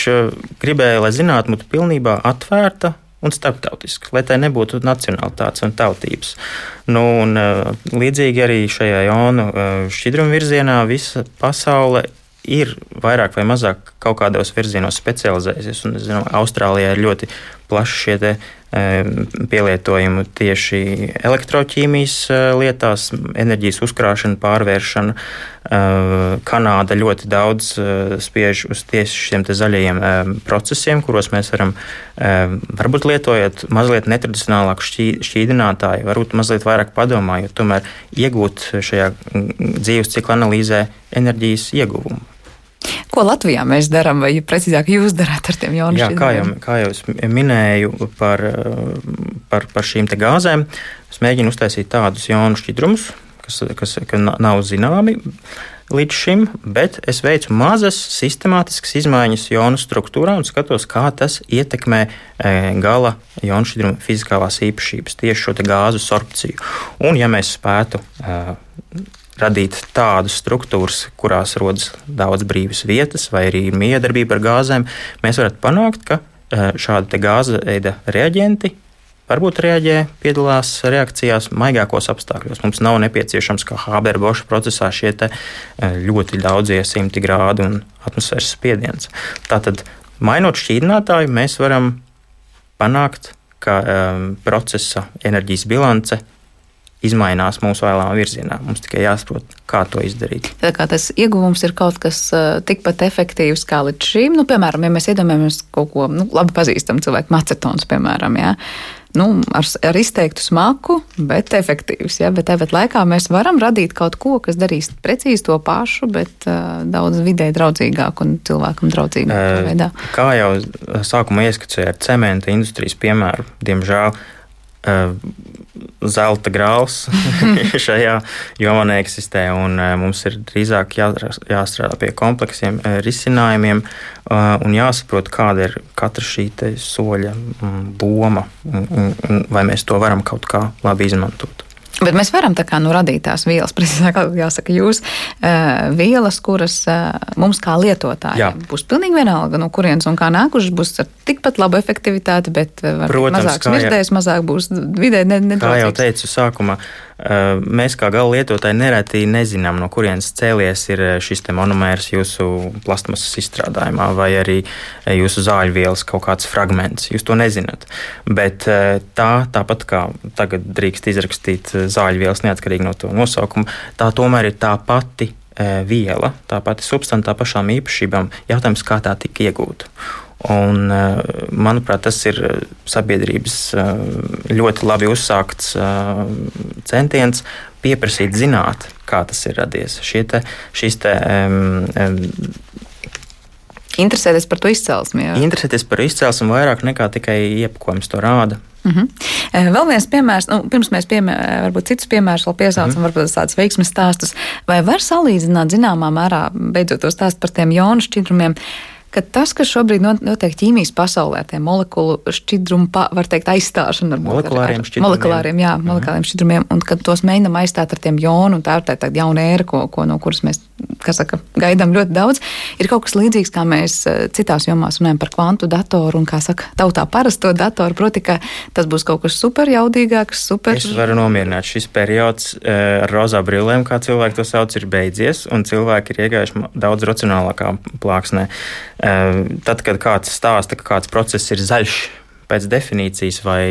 gribēja, lai zinātnē būtu pilnībā atvērta un starptautiski, lai tai nebūtu nacionālitātes un tautības. Nu, un, līdzīgi arī šajā jonu šķidruma virzienā visa pasaule ir vairāk vai mazāk kaut kādos virzienos specializējusies. Un, es zinu, Austrālijā ir ļoti plaši šie pielietojumu tieši elektroķīmijas lietās, enerģijas uzkrāšana, pārvēršana. Kanāda ļoti daudz spiež uz tieši šiem zaļajiem procesiem, kuros mēs varam, varbūt lietojot mazliet netradicionālāku šķīdinātāju, varbūt mazliet vairāk padomājot, tomēr iegūt šajā dzīves cikla analīzē enerģijas ieguvumu. Ko Latvijā mēs darām, vai precīzāk jūs darāt ar tiem jauniem? Jā, kā jau, kā jau es minēju par, par, par šīm gāzēm, es mēģinu uztaisīt tādus jaunus šķidrumus, kas, kas nav zināmi līdz šim, bet es veicu mazas sistemātiskas izmaiņas jonu struktūrā un skatos, kā tas ietekmē e, gala jonu šķidruma fizikālās īpašības, tieši šo gāzu sorpciju. Un, ja mēs spētu e, radīt tādas struktūras, kurās rodas daudz brīvas vietas, vai arī miedarbība ar gāzēm, mēs varētu panākt, ka eh, šādi gāza veida reaģenti varbūt reaģē, piedalās reakcijās maigākos apstākļos. Mums nav nepieciešams, kā Haber-Boša procesā, šie eh, ļoti daudzie simti grādi un atmosfēras spiediens. Tātad, mainot šķīdinātāju, mēs varam panākt, ka um, procesa enerģijas bilance izmainās mūsu vēlamā virzienā. Mums tikai jāsaprot, kā to izdarīt. Tā kā tas ieguvums ir kaut kas uh, tikpat efektīvs kā līdz šim, nu, piemēram, ja mēs iedomājamies kaut ko nu, labi pazīstamu cilvēku, macetons, piemēram. Ja? Nu, ar, ar izteiktu smaku, bet efektīvs. Ja? Bet tāpat laikā mēs varam radīt kaut ko, kas darīs precīzi to pašu, bet uh, daudz vidē draudzīgāk un cilvēkam draudzīgākā uh, veidā. Kā jau sākumā ieskicēju ar cementa industrijas piemēru, diemžēl zelta grāls šajā jomā neeksistē. Un, mums ir drīzāk jāstrādā pie kompleksiem risinājumiem un jāsaprot, kāda ir katra šī soļa boma un, un vai mēs to varam kaut kā labi izmantot. Bet mēs varam tā kā nu, radīt tās vielas, precīzāk, jāsaka, jūs uh, vielas, kuras uh, mums kā lietotājiem būs pilnīgi vienalga, no kurienes un kā nākušas, būs ar tikpat labu efektivitāti, bet uh, Protams, mazāk smirdēs, mazāk būs vidē nedraudzīgs. Kā jau teicu sākumā, mēs kā gala lietotāji nereti nezinām, no kurienes cēlies šis monomērs jūsu plastmasas izstrādājumā vai arī jūsu zāļvielas kaut kāds fragments. Jūs to nezināt. Bet tā, tāpat kā tagad drīkst izrakstīt zāļvielas, neatkarīgi no to nosaukuma, tā tomēr ir tā pati viela, tā pati substance, tā pašām īpašībām. Jautājums, kā tā tika iegūta. Un, e, manuprāt, tas ir sabiedrības e, ļoti labi uzsākts centiens pieprasīt zināt, kā tas ir radies. Šie te, šīs te, um, um, Interesēties par to izcelsmi. Jā. Interesēties par izcelsmi vairāk nekā tikai iepakojums to rāda. Uh -huh. Vēl viens piemērs, nu, pirms mēs piemēr, varbūt citus piemērus vēl piesaucam, uh -huh. varbūt tāds veiksmes stāstus. Vai var salīdzināt zināmā mērā, beidzot to stāstu par tiem jonu šķidrumiem? Ka tas, kas šobrīd notiek ķīmijas pasaulē, tie molekulu šķidrumu, var teikt, aizstāšana ar molekulāriem šķidrumiem. Molekulāriem, jā, mhm. molekulāriem šķidrumiem, un kad tos mēģinam aizstāt ar tiem jonu, un tā ir tāda jauna ēra, ko, ko no kuras mēs, kā saka, gaidām ļoti daudz, ir kaut kas līdzīgs, kā mēs eh, citās jomās runājam par kvantu datoru, un, kā saka, tautā parasto datoru, proti, ka tas būs kaut kas super jaudīgāks, super. Es varu nomierināt, šis periods eh, ar rozā brillēm, kā cilvēki to sauc, ir beidzies, un cilvēki ir iegājuši daudz racionālākā plāksnē. Ehm, tad, kad kāds stāsta, ka kāds process ir zaļš pēc definīcijas vai,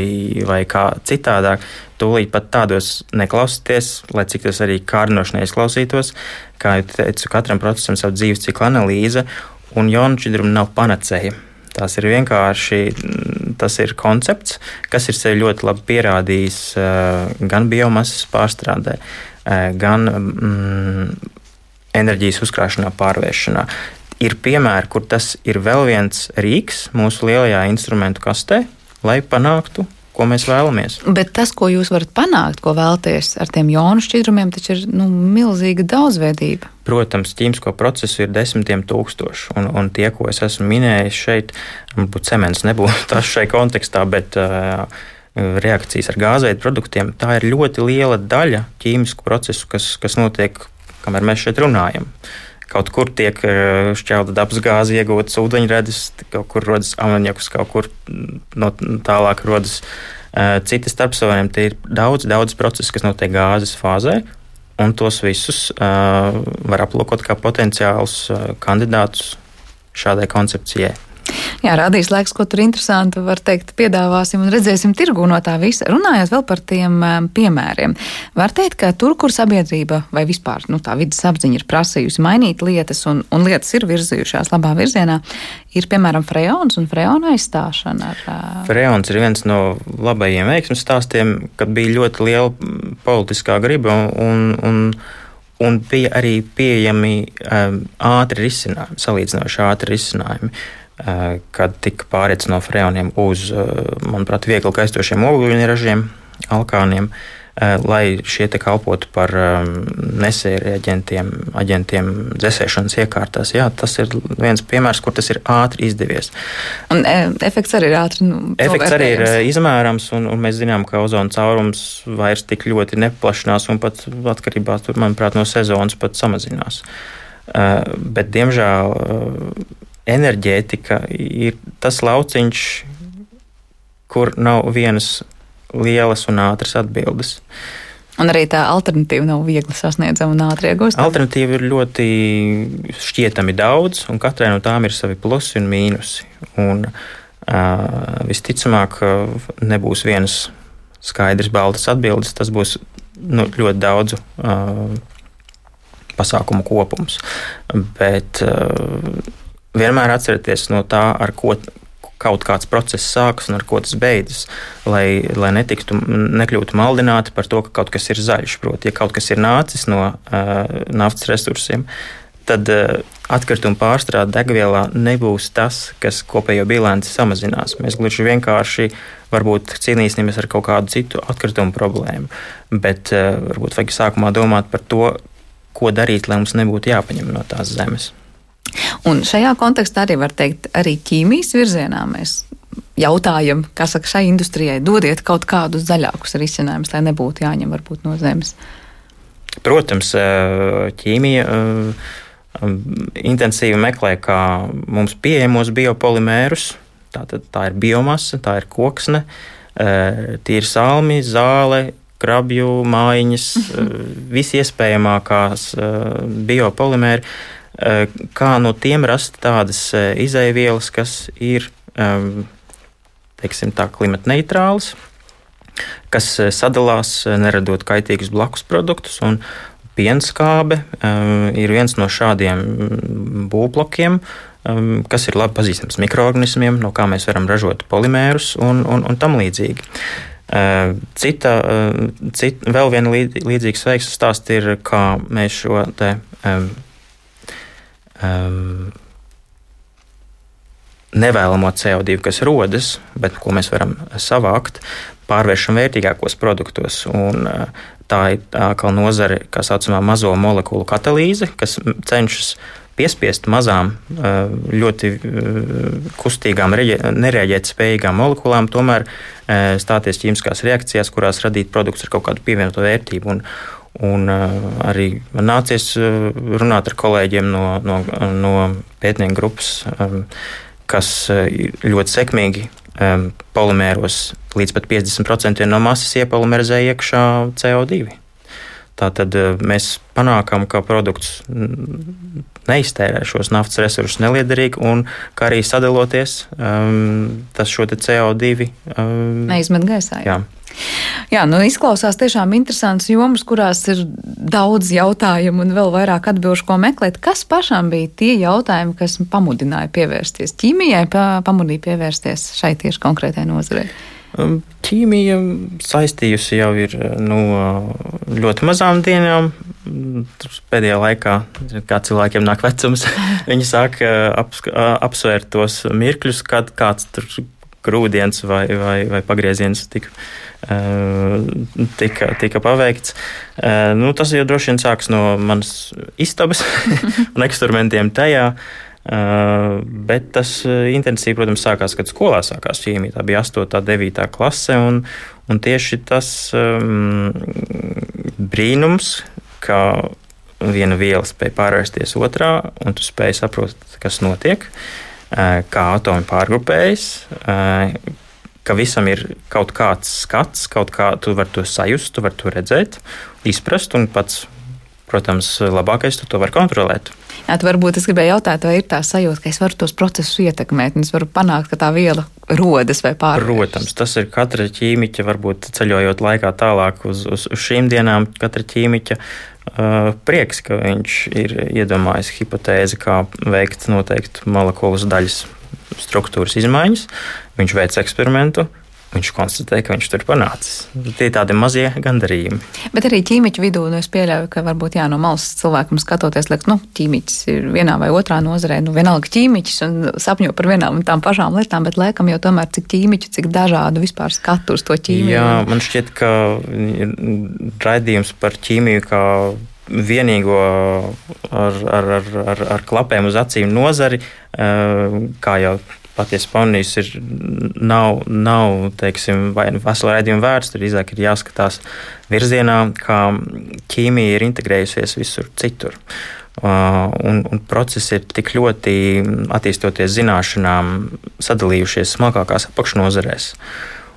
vai kā citādāk, tūlīt pat tādos neklausieties, lai cik tas arī kārnoši neizklausītos. Kā jau teicu, katram procesam savu dzīves cikla analīze, un jonu šķidrumu nav panacēja. Tas ir vienkārši tas ir koncepts, kas ir sevi ļoti labi pierādījis eh, gan biomasas pārstrādē, eh, gan mm, enerģijas uzkrāšanā, pārvēršanā ir piemēri, kur tas ir vēl viens rīks mūsu lielajā instrumentu kastē, lai panāktu ko mēs vēlamies. Bet tas, ko jūs varat panākt, ko vēlaties ar tiem jonu šķidrumiem, taču ir nu, milzīga daudzveidība. Protams, ķīmisko procesu ir desmitiem tūkstoši, un, un tie, ko es esmu minējis šeit, varbūt cements nebūtu tas šai kontekstā, bet uh, reakcijas ar gāzveidu produktiem, tā ir ļoti liela daļa ķīmisku procesu, kas, kas notiek, kamēr mēs šeit runājam. Uh, Kaut kur tiek eh, šķelta dabasgāze, iegūtas ūdeņradis, kaut kur rodas amoniakus, kaut kur mm, no tālāk rodas uh, citi starpsavienojumi. Tie ir daudz, daudz procesu, kas notiek gāzes fāzē, un tos visus uh, var aplūkot kā potenciālus uh, kandidātus šādai koncepcijai. Jā, rādīs laiks, ko tur interesanti var teikt, piedāvāsim un redzēsim tirgu no tā visa. Runājot vēl par tiem um, piemēriem, var teikt, ka tur, kur sabiedrība vai vispār nu, tā vidas apziņa ir prasījusi mainīt lietas un, un lietas ir virzījušās labā virzienā, ir piemēram freons un freona aizstāšana. Ar, uh... Freons ir viens no labajiem veiksmes stāstiem, kad bija ļoti liela politiskā griba un, un un bija arī pieejami um, ātri risinājumi, salīdzinoši ātri risinājumi. Eh, kad tika pārēts no freoniem uz, eh, manuprāt, viegli kaistošiem ogļūražiem, alkāniem, eh, lai šie te kalpotu par nesēri aģentiem, aģentiem dzēsēšanas iekārtās. Jā, tas ir viens piemērs, kur tas ir ātri izdevies. Un efekts arī ir ātri. Nu, efekts arī ir izmērams, un, un mēs zinām, ka ozona caurums vairs tik ļoti neplašinās, un pat atkarībā, manuprāt, no sezonas pat samazinās. Bet, diemžēl, enerģētika ir tas lauciņš, kur nav vienas lielas un ātras atbildes. Un arī tā alternatīva nav viegli sasniedzama un ātri iegūstama. Alternatīva ir ļoti šķietami daudz, un katrai no tām ir savi plusi un mīnusi. Un, uh, visticamāk, nebūs vienas skaidras, baltas atbildes. Tas būs nu, ļoti daudzu uh, pasākumu kopums. Bet, uh, vienmēr atcerieties no tā, ar ko kaut kāds process sākas un ar ko tas beidzas, lai, lai netiktu, nekļūtu maldināti par to, ka kaut kas ir zaļš. Proti, ja kaut kas ir nācis no uh, naftas resursiem, tad uh, atkrituma pārstrāde degvielā nebūs tas, kas kopējo bilanci samazinās. Mēs gluži vienkārši varbūt cīnīsimies ar kaut kādu citu atkritumu problēmu, bet uh, varbūt vajag sākumā domāt par to, ko darīt, lai mums nebūtu jāpaņem no tās zemes. Un šajā kontekstā arī var teikt, arī ķīmijas virzienā mēs jautājam, kā saka, šai industrijai dodiet kaut kādus zaļākus risinājumus, lai nebūtu jāņem varbūt no zemes. Protams, ķīmija intensīvi meklē, kā mums pieejamos biopolimērus. Tā, tā, ir biomasa, tā ir koksne, tīra salmi, zāle, krabju mājiņas, visi iespējamākās biopolimēri Eh, kā no tiem rast tādas eh, izaivielas, kas ir ehm, teiksim, tā, klimata neitrālas, kas eh, sadalās, neradot kaitīgus blakus produktus. Pienskābe um, ir viens no šādiem mm, būvblokiem, um, kas ir labi pazīstams mikroorganismiem, no kā mēs varam ražot polimērus un, un, un tam līdzīgi. Uh, cita, uh, cita, vēl viena līdzīga veiksmes stāsts ir, kā mēs šo te, um, um, nevēlamo CO2, kas rodas, bet ko mēs varam savākt, pārvēršam vērtīgākos produktos. Un, tā ir atkal nozare, kā saucamā mazo molekulu katalīze, kas cenšas piespiest mazām, ļoti kustīgām, nereaģēt spējīgām molekulām, tomēr stāties ķīmiskās reakcijās, kurās radīt produktus ar kaut kādu pievienoto vērtību. Un, un arī man nācies runāt ar kolēģiem no, no, no pētnieku grupas, kas ļoti sekmīgi polimēros līdz pat 50% no masas iepolimerizē iekšā CO2. Tātad mēs panākam, ka produkts neiztērē šos naftas resursus neliederīgi, un kā arī sadaloties, um, tas šo CO2 um, neizmet gaisā. Jā. Jā, nu izklausās tiešām interesants jomas, kurās ir daudz jautājumu un vēl vairāk atbilžu, ko meklēt. Kas pašam bija tie jautājumi, kas pamudināja pievērsties ķīmijai, pamudīja pievērsties šai tieši konkrētai nozarei? Ķīmija saistījusi jau ir no nu, ļoti mazām dienām. Pēdējā laikā, kad cilvēkiem nāk vecums, viņi sāk uh, ap, apsvērt tos mirkļus, kad kāds tur grūdienis vai, vai, vai pagrieziens tika, tika, tika paveikts. Nu, tas jau droši vien sāks no manas istabas un eksperimentiem tajā. Uh, bet tas uh, intensīvi, protams, sākās, kad skolā sākās ķīmija. Tā bija 8. un 9. klase. Un, un tieši tas um, brīnums, ka viena viela spēja pārvērsties otrā, un tu spēj saprast, kas notiek, uh, kā atomi pārgrupējas, ka visam ir kaut kāds skats, kaut kā tu vari to sajust, tu vari to redzēt, izprast, un pats, protams, labākais tu to vari kontrolēt. Jā, varbūt es gribēju jautāt, vai ir tā sajūta, ka es varu tos procesus ietekmēt, un es varu panākt, ka tā viela rodas vai pārvēršas. Protams, tas ir katra ķīmiķa, varbūt ceļojot laikā tālāk uz, uz, uz šīm dienām, katra ķīmiķa uh, prieks, ka viņš ir iedomājis hipotēzi, kā veikt noteiktu molekulas daļas struktūras izmaiņas. Viņš veic eksperimentu, viņš konstatēja, ka viņš tur panācis. Tie ir tādi mazie gandarījumi. Bet arī ķīmiķu vidū nu, es pieļauju, ka varbūt jā, no malas cilvēkam skatoties, liekas, nu, ķīmiķis ir vienā vai otrā nozarē, nu, vienalga ķīmiķis un sapņo par vienām un tām pašām lietām, bet liekam jau tomēr cik ķīmiķu, cik dažādu vispār skatu uz to ķīmiju. Jā, man šķiet, ka raidījums par ķīmiju kā vienīgo ar, ar, ar, ar, ar klapēm uz acīm nozari, eh, kā jau patiesi pamanījis, ir nav, nav teiksim, vai nu vesela raidījuma vērts, tur drīzāk ir jāskatās virzienā, kā ķīmija ir integrējusies visur citur. Uh, un, un procesi ir tik ļoti attīstoties zināšanām, sadalījušies smalkākās apakšnodarbēs.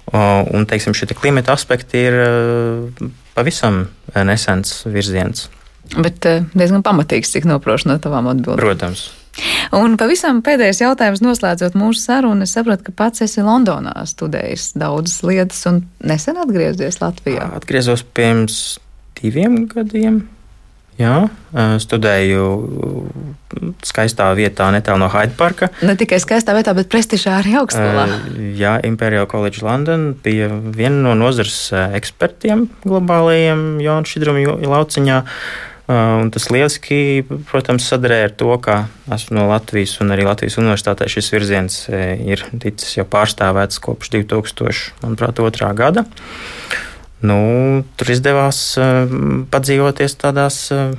Uh, un teiksim, šie klimata aspekti ir uh, pavisam nesens virziens. Bet diezgan pamatīgs, cik noprošu no tavām atbildēm. Protams. Un pavisam pēdējais jautājums, noslēdzot mūsu sarunu. Es saprotu, ka pats esi Londonā studējis daudzas lietas un nesen atgriezies Latvijā. Atgriezos pirms diviem gadiem. Jā, studēju skaistā vietā, netālu no Hyde Parka. Ne tikai skaistā vietā, bet prestižā arī augstskolā. Jā, Imperial College London bija viena no nozares ekspertiem globālajiem jaunu šķidrumu lauciņā. Uh, un tas lieliski, protams, sadarēja ar to, ka esmu no Latvijas un arī Latvijas universitātē šis virziens e, ir ticis jau pārstāvēts kopš 2002. gada. Nu, tur izdevās uh, padzīvoties tādās uh,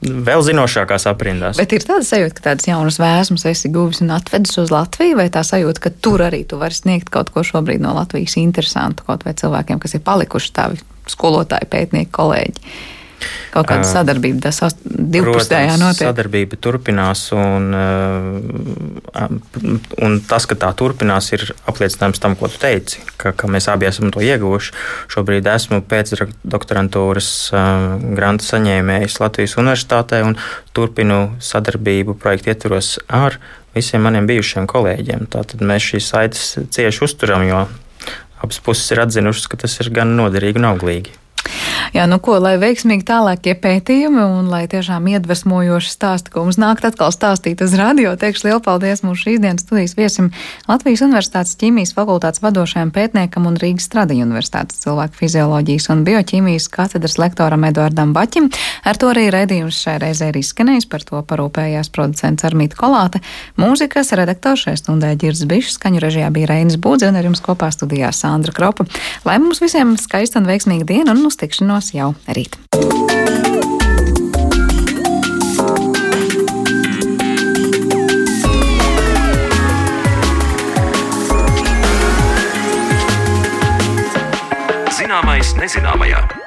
vēl zinošākās aprindās. Bet ir tāda sajūta, ka tādas jaunas vēsmas esi guvis un atvedis uz Latviju, vai tā sajūta, ka tur arī tu vari sniegt kaut ko šobrīd no Latvijas interesantu kaut vai cilvēkiem, kas ir palikuši tavi skolotāji, pētnieki, kolēģi? Kaut kāda sadarbība, tas divpusējā notiek. Sadarbība turpinās, un, un tas, ka tā turpinās, ir apliecinājums tam, ko tu teici, ka, ka mēs abi esam to ieguvuši. Šobrīd esmu pēc doktorantūras granta saņēmējs Latvijas Universitātē un turpinu sadarbību projektu ietvaros ar visiem maniem bijušiem kolēģiem. Tātad mēs šīs saites cieši uzturam, jo abas puses ir atzinušas, ka tas ir gan noderīgi un auglīgi. Jā, nu ko, lai veiksmīgi tālākie pētījumi un lai tiešām iedvesmojoši stāsti, ko mums nākt atkal stāstīt uz radio, teikšu lielu paldies mūsu šīs dienas studijas viesim Latvijas Universitātes ķīmijas fakultātes vadošajam pētniekam un Rīgas Stradiņu Universitātes cilvēku fizioloģijas un bioķīmijas katedras lektoram Eduardam Baķim. Ar to arī raidījums šai reizē ir izskanējis, par to parūpējās producents Armīta Kolāte, mūzikas redaktors šai stundē Ģirs Bišs, skaņu režijā bija Reinis Būdze un ar jums kopā studijā Sandra Kropa. Lai mums visiem skaista un veiksmīga diena un uz tikšanos jau rīt. Zināmais nezināmajā.